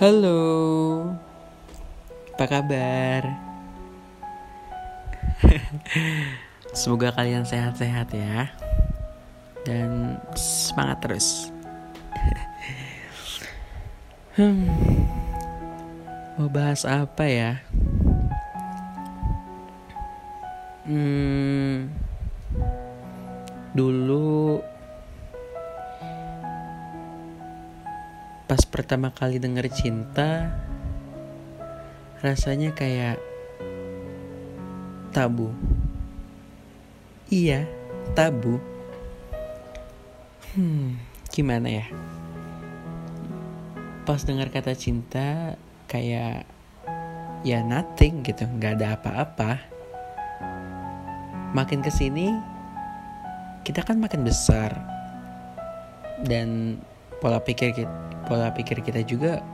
Halo, apa kabar? Semoga kalian sehat-sehat ya, dan semangat terus. hmm, mau bahas apa ya? Hmm, dulu pas pertama kali denger cinta rasanya kayak tabu. Iya tabu. Hmm gimana ya? Pas dengar kata cinta kayak ya nothing gitu nggak ada apa-apa. Makin ke sini kita kan makin besar. Dan pola pikir kita pola pikir kita juga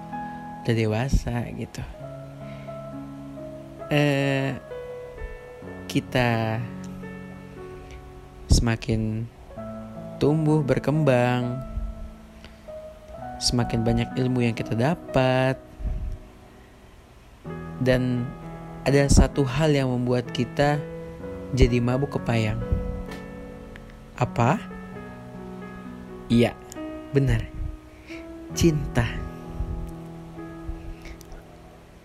udah dewasa gitu. Eh kita semakin tumbuh berkembang semakin banyak ilmu yang kita dapat dan ada satu hal yang membuat kita jadi mabuk kepayang. Apa? Iya benar cinta.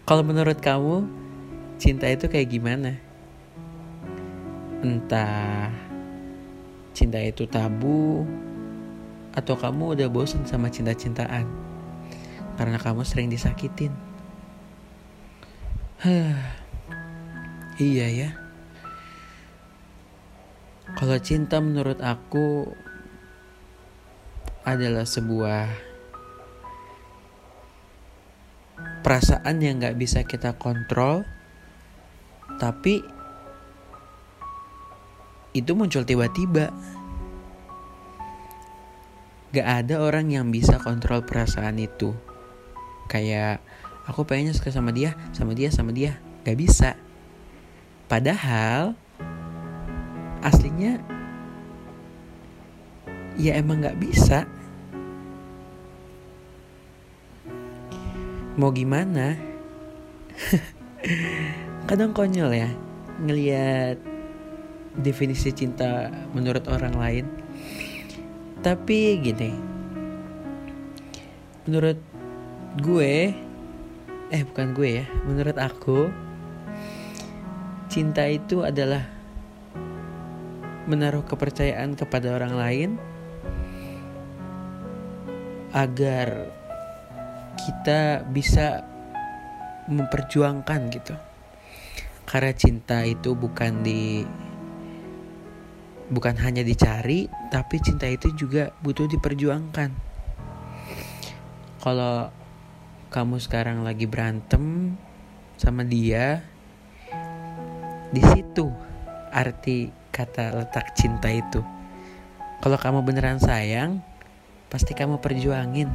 Kalau menurut kamu, cinta itu kayak gimana? Entah cinta itu tabu atau kamu udah bosan sama cinta-cintaan karena kamu sering disakitin. Huh, iya ya. Kalau cinta menurut aku adalah sebuah perasaan yang nggak bisa kita kontrol tapi itu muncul tiba-tiba. Gak ada orang yang bisa kontrol perasaan itu. Kayak aku pengennya suka sama dia sama dia sama dia. Gak bisa. Padahal aslinya ya emang gak bisa mau gimana? Kadang konyol ya ngelihat definisi cinta menurut orang lain. Tapi gini menurut gue eh bukan gue ya menurut aku cinta itu adalah menaruh kepercayaan kepada orang lain agar kita bisa memperjuangkan gitu. Karena cinta itu bukan di bukan hanya dicari tapi cinta itu juga butuh diperjuangkan. Kalau kamu sekarang lagi berantem sama dia di situ arti kata letak cinta itu. Kalau kamu beneran sayang pasti kamu perjuangin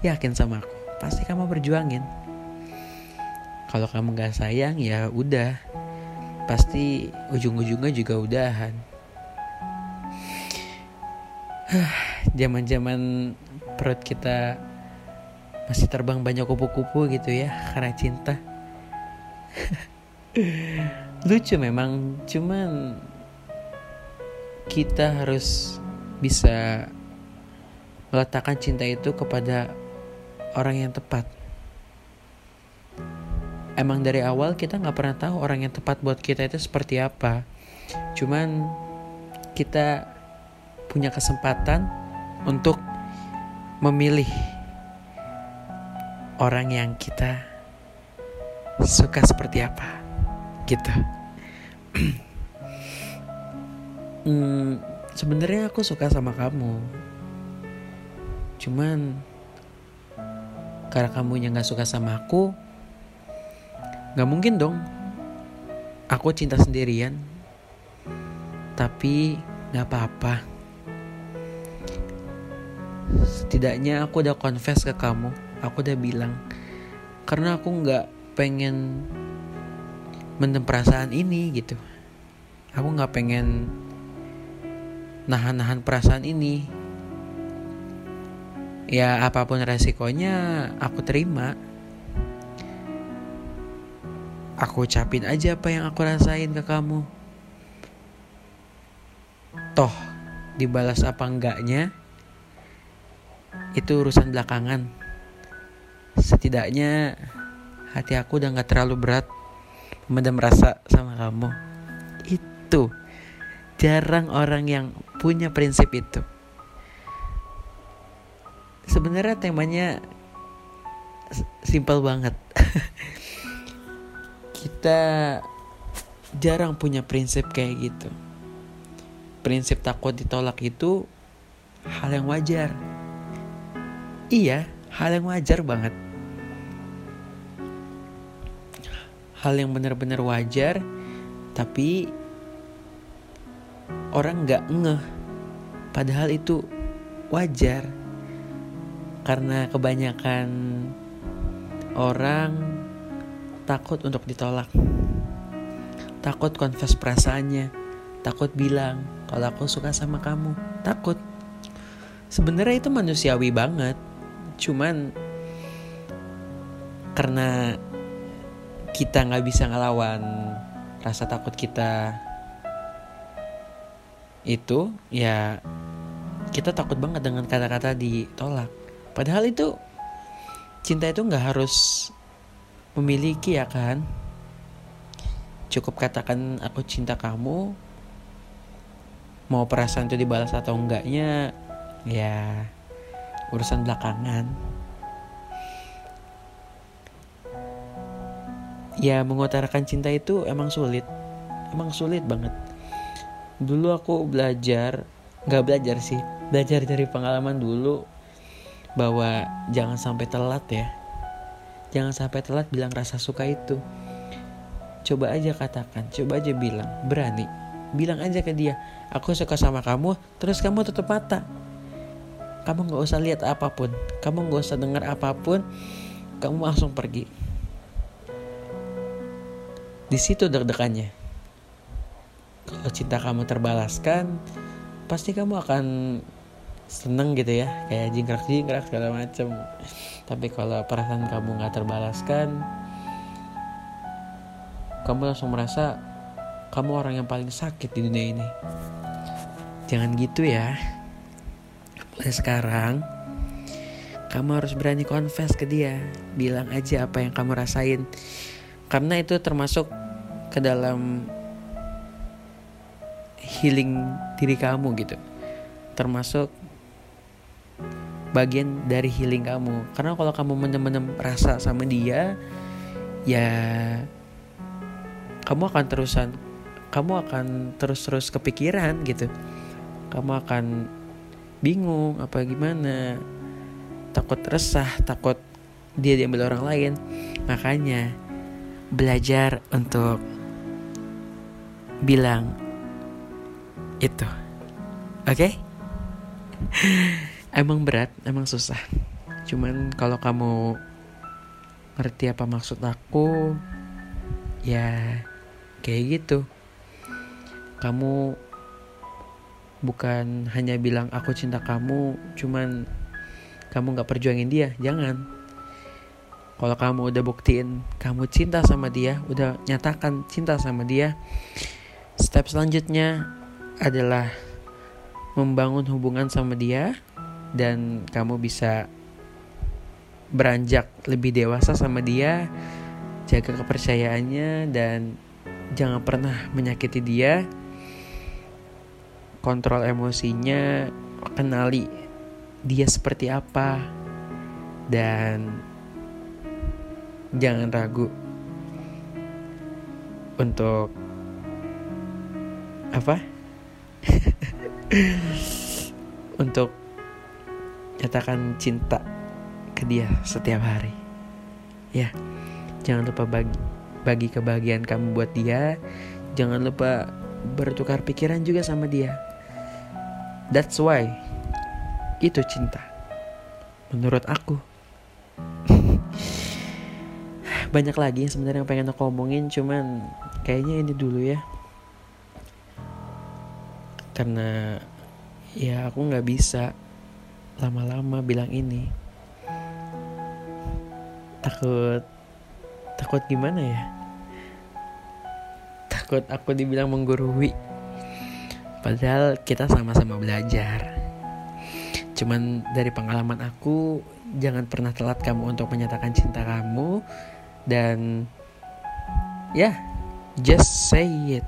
yakin sama aku. Pasti kamu berjuangin. Kalau kamu gak sayang ya udah. Pasti ujung-ujungnya juga udahan. Zaman-zaman perut kita masih terbang banyak kupu-kupu gitu ya karena cinta. Lucu memang cuman kita harus bisa meletakkan cinta itu kepada orang yang tepat. Emang dari awal kita nggak pernah tahu orang yang tepat buat kita itu seperti apa. Cuman kita punya kesempatan untuk memilih orang yang kita suka seperti apa gitu. hmm, sebenarnya aku suka sama kamu. Cuman karena kamu yang gak suka sama aku Gak mungkin dong. Aku cinta sendirian Tapi gak apa-apa. Setidaknya aku udah confess ke kamu Aku udah bilang Karena aku gak pengen Mendem perasaan ini gitu. Aku gak pengen Nahan-nahan perasaan ini ya apa pun resikonya aku terima. Aku ucapin aja apa yang aku rasain ke kamu. Toh dibalas apa enggaknya itu urusan belakangan. Setidaknya hati aku udah gak terlalu berat memendam rasa sama kamu. Itu jarang orang yang punya prinsip itu sebenarnya temanya simpel banget. Kita jarang punya prinsip kayak gitu. Prinsip takut ditolak itu hal yang wajar. Iya hal yang wajar banget. Hal yang benar-benar wajar tapi orang nggak ngeh. Padahal itu wajar karena kebanyakan orang takut untuk ditolak. Takut confess perasaannya. Takut bilang kalau aku suka sama kamu. Takut. Sebenarnya itu manusiawi banget. Cuman karena kita nggak bisa ngelawan rasa takut kita itu ya kita takut banget dengan kata-kata ditolak Padahal itu cinta itu nggak harus memiliki ya kan. Cukup katakan aku cinta kamu. Mau perasaan itu dibalas atau enggaknya ya urusan belakangan. Ya mengutarakan cinta itu emang sulit. Emang sulit banget. Dulu aku belajar, nggak belajar sih, belajar dari pengalaman dulu bahwa jangan sampai telat ya. Jangan sampai telat bilang rasa suka itu. Coba aja katakan, coba aja bilang, berani. Bilang aja ke dia, aku suka sama kamu, terus kamu tutup mata. Kamu gak usah lihat apa pun, kamu gak usah dengar apa pun, kamu langsung pergi. Di situ deg-degannya. Kalau cinta kamu terbalaskan, pasti kamu akan seneng gitu ya kayak jingkrak jingkrak segala macem. Tapi kalau perasaan kamu nggak terbalaskan kamu langsung merasa kamu orang yang paling sakit di dunia ini. Jangan gitu ya. Mulai sekarang kamu harus berani confess ke dia. Bilang aja apa yang kamu rasain. Karena itu termasuk ke dalam healing diri kamu gitu. Termasuk bagian dari healing kamu. Karena kalau kamu menem-menem rasa sama dia ya kamu akan terusan kamu akan terus-terus kepikiran gitu. Kamu akan bingung apa gimana takut resah takut dia diambil orang lain. Makanya belajar untuk bilang itu. Oke? okay? emang berat emang susah. Cuman kalau kamu ngerti apa maksud aku ya kayak gitu. Kamu bukan hanya bilang aku cinta kamu cuman kamu nggak perjuangin dia jangan. Kalau kamu udah buktiin kamu cinta sama dia udah nyatakan cinta sama dia step selanjutnya adalah membangun hubungan sama dia dan kamu bisa beranjak lebih dewasa sama dia jaga kepercayaannya dan jangan pernah menyakiti dia. Kontrol emosinya kenali dia seperti apa dan jangan ragu untuk apa? Untuk nyatakan cinta ke dia setiap hari. Ya jangan lupa bagi bagi kebahagiaan kamu buat dia. Jangan lupa bertukar pikiran juga sama dia. That's why itu cinta. Menurut aku. Banyak lagi yang sebenarnya pengen aku omongin cuman kayaknya ini dulu ya. Karena ya aku nggak bisa lama-lama bilang ini. Takut takut gimana ya? Takut aku dibilang menggurui. Padahal kita sama-sama belajar. Cuman dari pengalaman aku jangan pernah telat kamu untuk menyatakan cinta kamu. Dan ya yeah, just say it.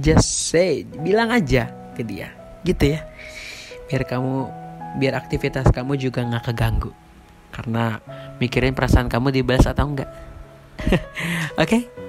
Just say it. bilang aja ke dia. Gitu ya. Biar kamu biar aktivitas kamu juga nggak keganggu karena mikirin perasaan kamu dibalas atau enggak oke okay?